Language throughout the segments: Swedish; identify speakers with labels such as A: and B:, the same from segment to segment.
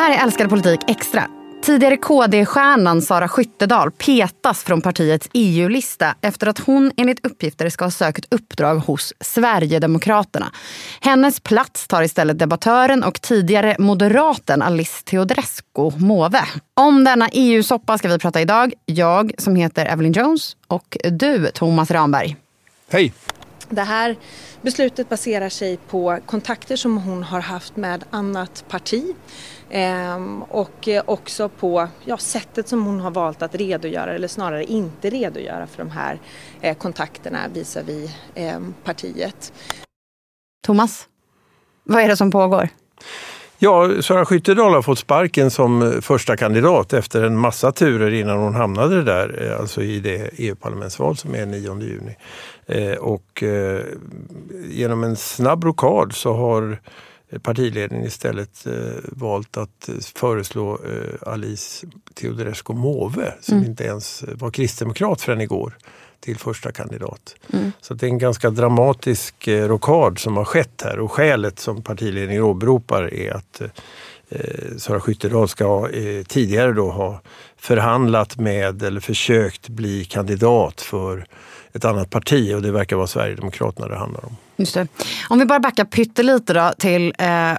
A: här är Älskade politik extra. Tidigare KD-stjärnan Sara Skyttedal petas från partiets EU-lista efter att hon enligt uppgifter ska ha sökt uppdrag hos Sverigedemokraterna. Hennes plats tar istället debattören och tidigare moderaten Alice Teodorescu Måwe. Om denna EU-soppa ska vi prata idag. Jag som heter Evelyn Jones och du Thomas Ramberg.
B: Hej!
C: Det här beslutet baserar sig på kontakter som hon har haft med annat parti ehm, och också på ja, sättet som hon har valt att redogöra eller snarare inte redogöra för de här eh, kontakterna visavi ehm, partiet.
A: Thomas, vad är det som pågår?
B: Ja, Sara Skyttedal har fått sparken som första kandidat efter en massa turer innan hon hamnade där, eh, alltså i det EU-parlamentsval som är 9 juni. Eh, och eh, genom en snabb rokad så har partiledningen istället valt att föreslå Alice Teodorescu Måwe som mm. inte ens var kristdemokrat förrän igår till första kandidat. Mm. Så det är en ganska dramatisk eh, rokad som har skett här och skälet som partiledningen åberopar är att eh, Sara Skyttedal ska eh, tidigare då ha förhandlat med eller försökt bli kandidat för ett annat parti och det verkar vara Sverigedemokraterna det handlar om.
A: Just det. Om vi bara backar pyttelite då till eh,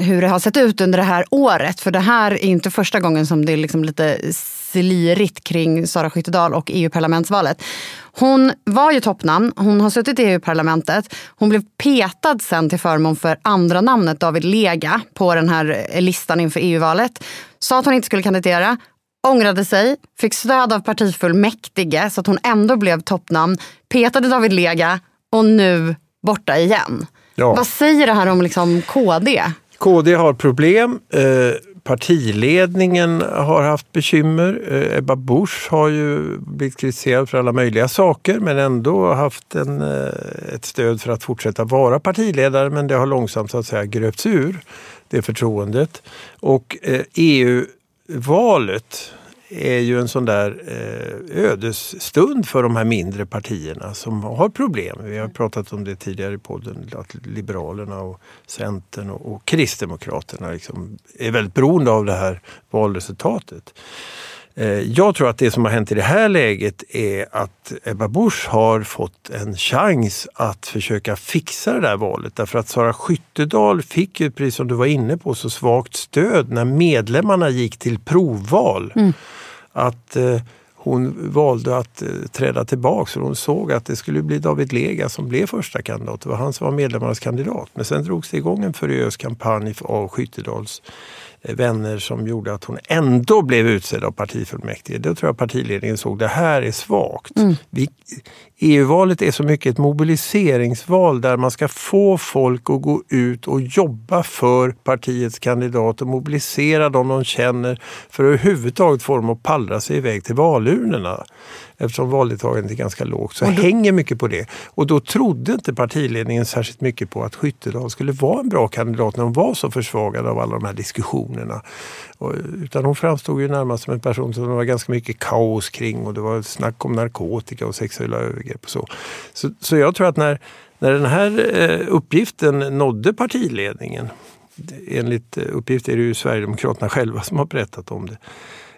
A: hur det har sett ut under det här året. För det här är inte första gången som det är liksom lite slirigt kring Sara Skyttedal och EU-parlamentsvalet. Hon var ju toppnamn, hon har suttit i EU-parlamentet. Hon blev petad sen till förmån för andra namnet David Lega på den här eh, listan inför EU-valet. Sa att hon inte skulle kandidera, ångrade sig, fick stöd av partifullmäktige så att hon ändå blev toppnamn, petade David Lega och nu borta igen. Ja. Vad säger det här om liksom KD?
B: KD har problem. Eh, partiledningen har haft bekymmer. Eh, Ebba Busch har ju blivit kritiserad för alla möjliga saker men ändå haft en, eh, ett stöd för att fortsätta vara partiledare men det har långsamt så att säga gröpts ur det förtroendet. Och eh, e EU-valet är ju en sån där eh, ödesstund för de här mindre partierna som har problem. Vi har pratat om det tidigare i podden, att Liberalerna och Centern och, och Kristdemokraterna liksom är väldigt beroende av det här valresultatet. Eh, jag tror att det som har hänt i det här läget är att Ebba Busch har fått en chans att försöka fixa det där valet. Därför att Sara Skyttedal fick ju, precis som du var inne på, så svagt stöd när medlemmarna gick till provval. Mm att eh, hon valde att eh, träda tillbaka för hon såg att det skulle bli David Lega som blev första kandidat. Det var han som var medlemmarnas kandidat. Men sen drogs det igång en furiös kampanj av Skyttedals vänner som gjorde att hon ändå blev utsedd av partifullmäktige. Då tror jag partiledningen såg det här är svagt. Mm. EU-valet är så mycket ett mobiliseringsval där man ska få folk att gå ut och jobba för partiets kandidat och mobilisera dem de känner för att överhuvudtaget få dem att pallra sig iväg till valurnorna eftersom valdeltagandet är ganska lågt, så då, hänger mycket på det. Och då trodde inte partiledningen särskilt mycket på att Skyttedal skulle vara en bra kandidat när hon var så försvagad av alla de här diskussionerna. Utan hon framstod ju närmast som en person som det var ganska mycket kaos kring och det var snack om narkotika och sexuella övergrepp och så. Så, så jag tror att när, när den här eh, uppgiften nådde partiledningen enligt eh, uppgift är det ju Sverigedemokraterna själva som har berättat om det.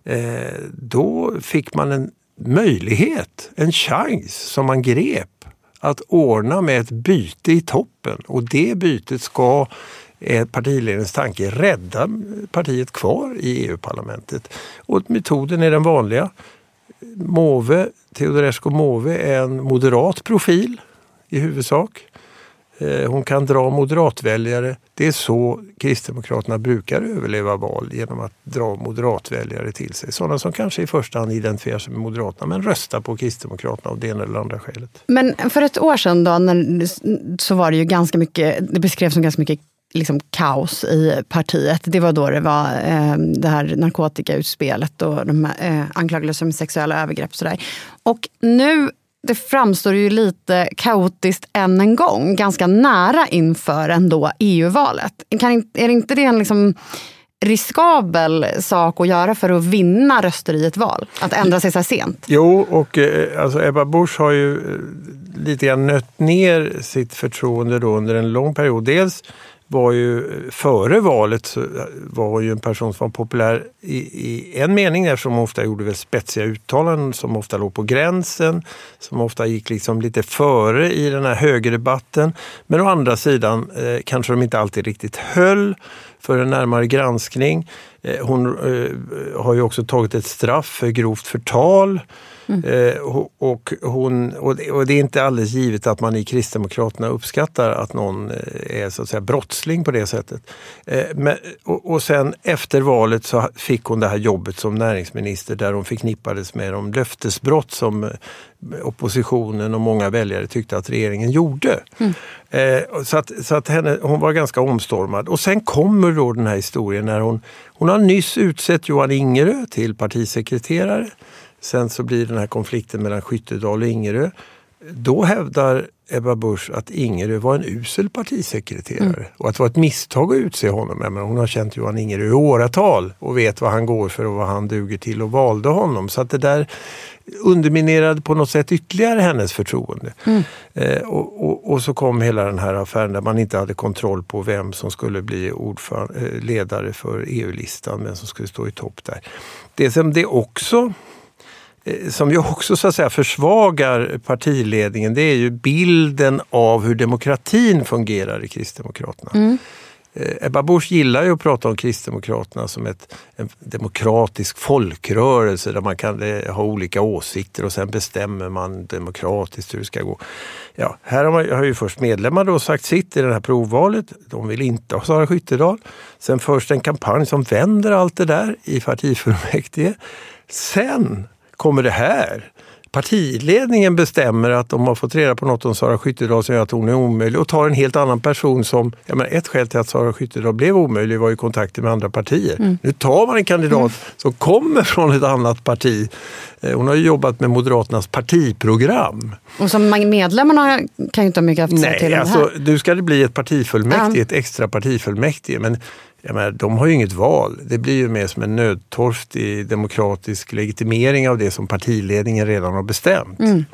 B: Eh, då fick man en möjlighet, en chans som man grep att ordna med ett byte i toppen och det bytet ska är partiledningens tanke rädda partiet kvar i EU-parlamentet. Och metoden är den vanliga. Måwe, Teodorescu Måwe är en moderat profil i huvudsak. Eh, hon kan dra moderatväljare. Det är så Kristdemokraterna brukar överleva val genom att dra moderatväljare till sig. Sådana som kanske i första hand identifierar sig med Moderaterna men röstar på Kristdemokraterna av det ena eller andra skälet.
A: Men för ett år sedan då, när, så var det ju ganska mycket, det beskrevs som ganska mycket liksom kaos i partiet. Det var då det var eh, det här narkotikautspelet och de eh, anklagelser om sexuella övergrepp. Och, sådär. och nu det framstår ju lite kaotiskt än en gång, ganska nära inför ändå EU-valet. är det inte det en liksom riskabel sak att göra för att vinna röster i ett val? Att ändra sig så här sent?
B: Jo, och eh, alltså Ebba Busch har ju eh, lite grann nött ner sitt förtroende då under en lång period. Dels var ju före valet eh, var hon ju en person som var populär i, i en mening eftersom hon ofta gjorde väl spetsiga uttalanden som ofta låg på gränsen, som ofta gick liksom lite före i den här högerdebatten. Men å andra sidan eh, kanske de inte alltid riktigt höll för en närmare granskning. Eh, hon eh, har ju också tagit ett straff för grovt förtal. Mm. Eh, och, hon, och, det, är inte alldeles givet att man i Kristdemokraterna uppskattar att någon är så att säga brottsling på det sättet. men, och, och, sen efter valet så fick hon det här jobbet som näringsminister där hon förknippades med de löftesbrott som oppositionen och många väljare tyckte att regeringen gjorde. Mm. Eh, så att, så att henne, hon var ganska omstormad. Och sen kommer då den här historien när hon, hon har nyss utsett Johan Ingerö till partisekreterare. Sen så blir den här konflikten mellan Skyttedal och Ingerö. Då hävdar Ebba Busch att Ingerö var en usel partisekreterare mm. och att det var ett misstag att utse honom. Men hon har känt Johan Ingerö i åratal och vet vad han går för och vad han duger till och valde honom. Så att det där underminerade på något sätt ytterligare hennes förtroende. Mm. Eh, och, och, och, så kom hela den här affären där man inte hade kontroll på vem som skulle bli eh, ledare för EU-listan, vem som skulle stå i topp där. Det som det också som ju också så att säga försvagar partiledningen, det är ju bilden av hur demokratin fungerar i Kristdemokraterna. Mm. Eh, Ebba Busch gillar ju att prata om Kristdemokraterna som ett, en demokratisk folkrörelse där man kan eh, ha olika åsikter och sen bestämmer man demokratiskt hur det ska gå. Ja, här har, man, har ju först medlemmar då sagt sitt i det här provvalet. De vill inte ha Sara Skyttedal. Sen förs det en kampanj som vänder allt det där i partifullmäktige. Sen kommer det här? Partiledningen bestämmer att de har fått reda på något om Sara Skyttedal som gör att hon är omöjlig och tar en helt annan person som, jag menar, ett skäl till att Sara Skyttedal blev omöjlig var ju kontakter med andra partier. Mm. Nu tar man en kandidat mm. som kommer från ett annat parti. Eh, hon har ju jobbat med Moderaternas partiprogram.
A: Och som medlemmarna kan ju inte ha mycket haft
B: Nej, till alltså, Nu ska det bli ett partifullmäktige, ett extra partifullmäktige. Men jag menar, de har ju inget val. Det blir ju mer som en nödtorftig demokratisk legitimering av det som partiledningen redan har bestämt. Mm.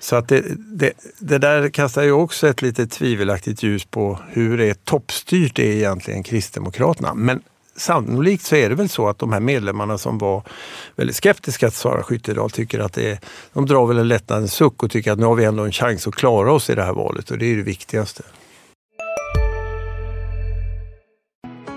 B: Så att det, det, det, där kastar ju också ett lite tvivelaktigt ljus på hur det är toppstyrt är egentligen Kristdemokraterna. Men sannolikt så är det väl så att de här medlemmarna som var väldigt skeptiska till Sara Skyttedal tycker att det är, de drar väl en lättnadens suck och tycker att nu har vi ändå en chans att klara oss i det här valet och det är det viktigaste.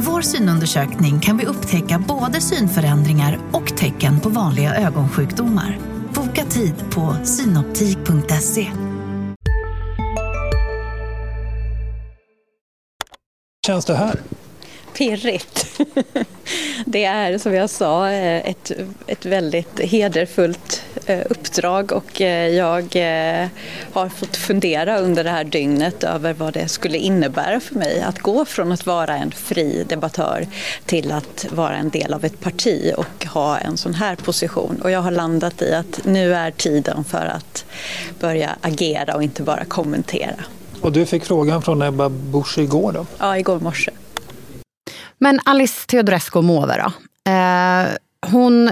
D: Med vår synundersökning kan vi upptäcka både synförändringar och tecken på vanliga ögonsjukdomar. Boka tid på synoptik.se.
E: känns det här?
C: pirrigt. Det är som jag sa ett, ett väldigt hederfullt eh, uppdrag och eh, jag eh, har fått fundera under det här dygnet över vad det skulle innebära för mig att gå från att vara en fri debattör till att vara en del av ett parti och ha en sån här position. Och jag har landat i att nu är tiden för att börja agera och inte bara kommentera.
E: Och du fick frågan från Ebba Busch igår då?
C: Ja, igår morse.
A: Men Alice Teodorescu Måwe då? Eh, hon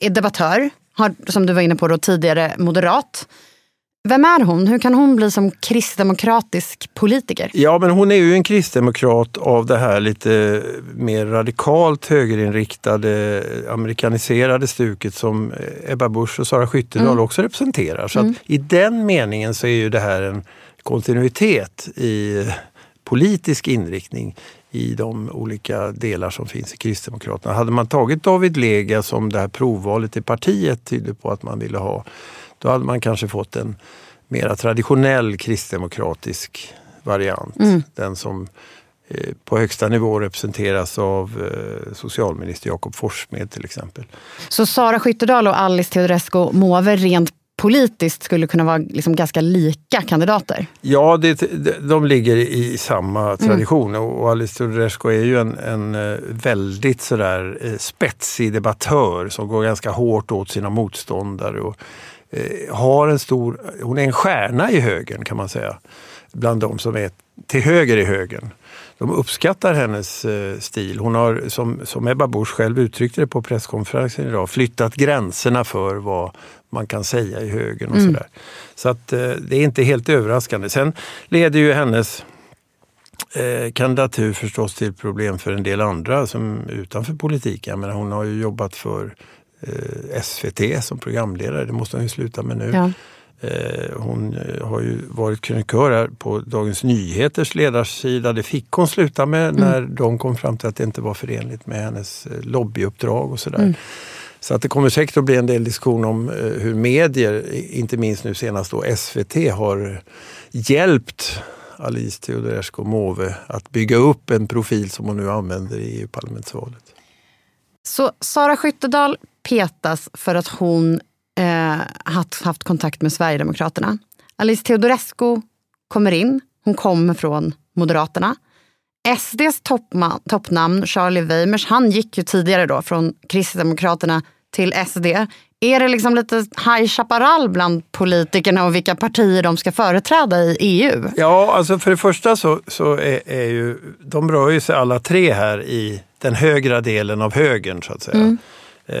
A: är debattör, har, som du var inne på då, tidigare moderat. Vem är hon? Hur kan hon bli som kristdemokratisk politiker?
B: Ja, men hon är ju en kristdemokrat av det här lite mer radikalt högerinriktade, amerikaniserade stuket som Ebba Busch och Sara Skyttedal mm. också representerar. Så mm. i den meningen så är ju det här en kontinuitet i politisk inriktning i de olika delar som finns i Kristdemokraterna. Hade man tagit David Lega som det här provvalet i partiet tydde på att man ville ha, då hade man kanske fått en mera traditionell kristdemokratisk variant. Mm. Den som eh, på högsta nivå representeras av eh, socialminister Jakob Forssmed till exempel.
A: Så Sara Skyttedal och Alice Teodorescu Måwe rent politiskt skulle kunna vara liksom ganska lika kandidater.
B: Ja, det, de ligger i samma tradition mm. och Alice Teodorescu är ju en, en eh, väldigt sådär eh, spetsig debattör som går ganska hårt åt sina motståndare. Och, eh, har en stor, hon är en stjärna i högen kan man säga, bland de som är till höger i högen de uppskattar hennes stil. Hon har, som, som Ebba Busch själv uttryckte det på presskonferensen idag, flyttat gränserna för vad man kan säga i högern och mm. sådär. Så att eh, det är inte helt överraskande. Sen leder ju hennes eh, kandidatur förstås till problem för en del andra som utanför politiken. Men hon har ju jobbat för eh, SVT som programledare, det måste hon ju sluta med nu. Ja. Eh, hon eh, har ju varit krönikör här på Dagens Nyheters ledarsida. Det fick hon sluta med mm. när de kom fram till att det inte var förenligt med hennes lobbyuppdrag och sådär. Mm. Så att det kommer säkert att bli en del diskussion om eh, hur medier, inte minst nu senast då SVT, har hjälpt Alice Teodorescu Måwe att bygga upp en profil som hon nu använder i EU-parlamentsvalet.
A: Så Sara Skyttedal petas för att hon eh, haft, haft kontakt med Sverigedemokraterna. Alice Teodorescu kommer in. Hon kommer från Moderaterna. SDs toppman, toppnamn, Charlie Weimers, han gick ju tidigare då från Kristdemokraterna till SD. Är det liksom lite High Chaparral bland politikerna och vilka partier de ska företräda i EU?
B: Ja, alltså för det första så, så är, är ju, de rör ju sig alla tre här i den högra delen av högern så att säga. Mm.
A: Eh,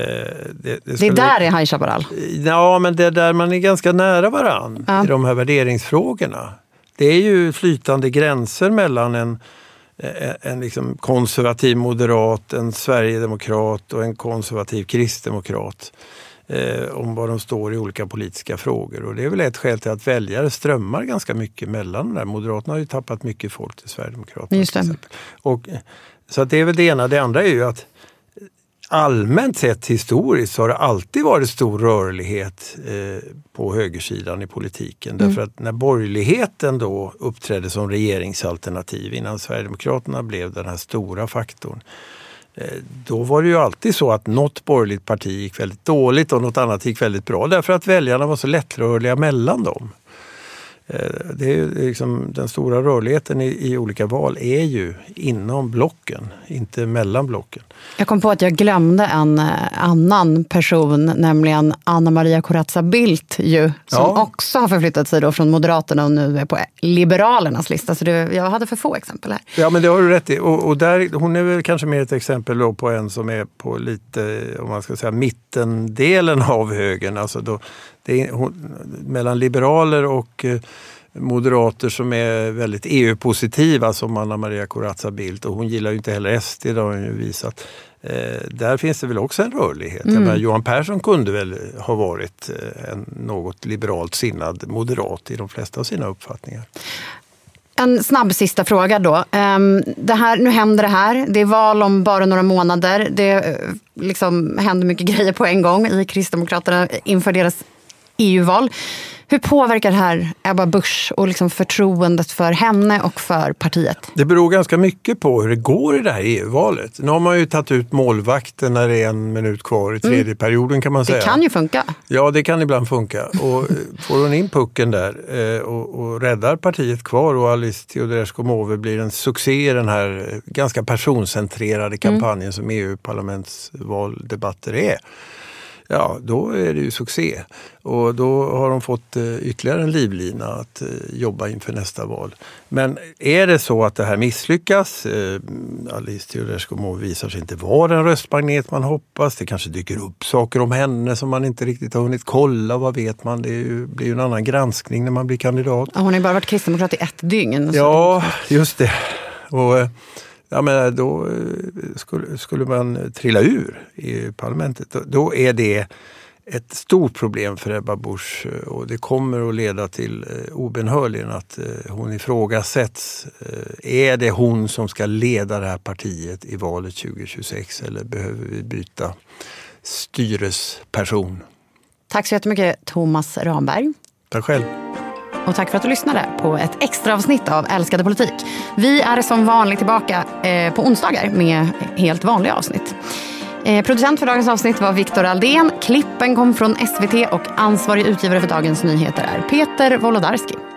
A: det, det, det är där är High Chaparral?
B: Ja, men det är där man är ganska nära varann ja. i de här värderingsfrågorna. Det är ju flytande gränser mellan en, en liksom konservativ moderat, en sverigedemokrat och en konservativ kristdemokrat eh, om var de står i olika politiska frågor. Och det är väl ett skäl till att väljare strömmar ganska mycket mellan där. Moderaterna har ju tappat mycket folk till Sverigedemokraterna.
A: Just det.
B: Och, så att det är väl det ena. Det andra är ju att allmänt sett historiskt så har det alltid varit stor rörlighet eh, på högersidan i politiken. Mm. Därför att när borgerligheten då uppträdde som regeringsalternativ innan Sverigedemokraterna blev den här stora faktorn. Eh, då var det ju alltid så att något borgerligt parti gick väldigt dåligt och något annat gick väldigt bra därför att väljarna var så lättrörliga mellan dem. Eh, det är liksom, den stora rörligheten i, i, olika val är ju inom blocken, inte mellan blocken.
A: Jag kom på att jag glömde en eh, annan person, nämligen Anna Maria Corazza Bildt ju, som ja. också har förflyttat sig då från Moderaterna och nu är på Liberalernas lista. Så det, jag hade för få exempel här.
B: Ja, men det har du rätt i. Och, och där, hon är väl kanske mer ett exempel på en som är på lite, om man ska säga mittendelen av högern. Alltså då, det är, mellan liberaler och eh, moderater som är väldigt EU-positiva som Anna Maria Corazza Bildt och hon gillar ju inte heller SD, det har hon ju visat. Eh, där finns det väl också en rörlighet. Mm. Menar, Johan Persson kunde väl ha varit eh, en något liberalt sinnad moderat i de flesta av sina uppfattningar.
A: En snabb sista fråga då. Ehm, det här, nu händer det här. Det är val om bara några månader. Det eh, liksom händer mycket grejer på en gång i Kristdemokraterna inför deras EU-val. Hur påverkar det här Ebba Busch och liksom förtroendet för henne och för partiet?
B: Det beror ganska mycket på hur det går i det här EU-valet. Nu har man ju tagit ut målvakten när det är en minut kvar i tredje mm. perioden kan man säga.
A: Det kan ju funka.
B: Ja, det kan ibland funka. Och eh, får hon in pucken där eh, och, och räddar partiet kvar och Alice Teodorescu Måwe blir en succé i den här eh, ganska personcentrerade mm. kampanjen mm. som EU-parlamentsvaldebatter är ja då är det ju succé. Och då har de fått eh, ytterligare en livlina att eh, jobba inför nästa val. Men är det så att det här misslyckas, eh, Alice Teodorescu visar sig inte vara den röstmagnet man hoppas, det kanske dyker upp saker om henne som man inte riktigt har hunnit kolla, vad vet man? Det ju, blir ju en annan granskning när man blir kandidat.
A: Hon har ju bara varit kristdemokrat i ett dygn.
B: Ja, just det. Och, ja, men då skulle, skulle man trilla ur i parlamentet. Då, då är det ett stort problem för Ebba Busch och det kommer att leda till eh, obenhörligen att eh, hon ifrågasätts. Eh, är det hon som ska leda det här partiet i valet 2026 eller behöver vi byta styresperson?
A: Tack så jättemycket Thomas Ramberg.
B: Tack själv.
A: Och tack för att du lyssnade på ett extra avsnitt av Älskade politik. Vi är som vanligt tillbaka eh, på onsdagar med helt vanliga avsnitt. Eh, producent för dagens avsnitt var Viktor Aldén. Klippen kom från SVT och ansvarig utgivare för Dagens Nyheter är Peter Wolodarski.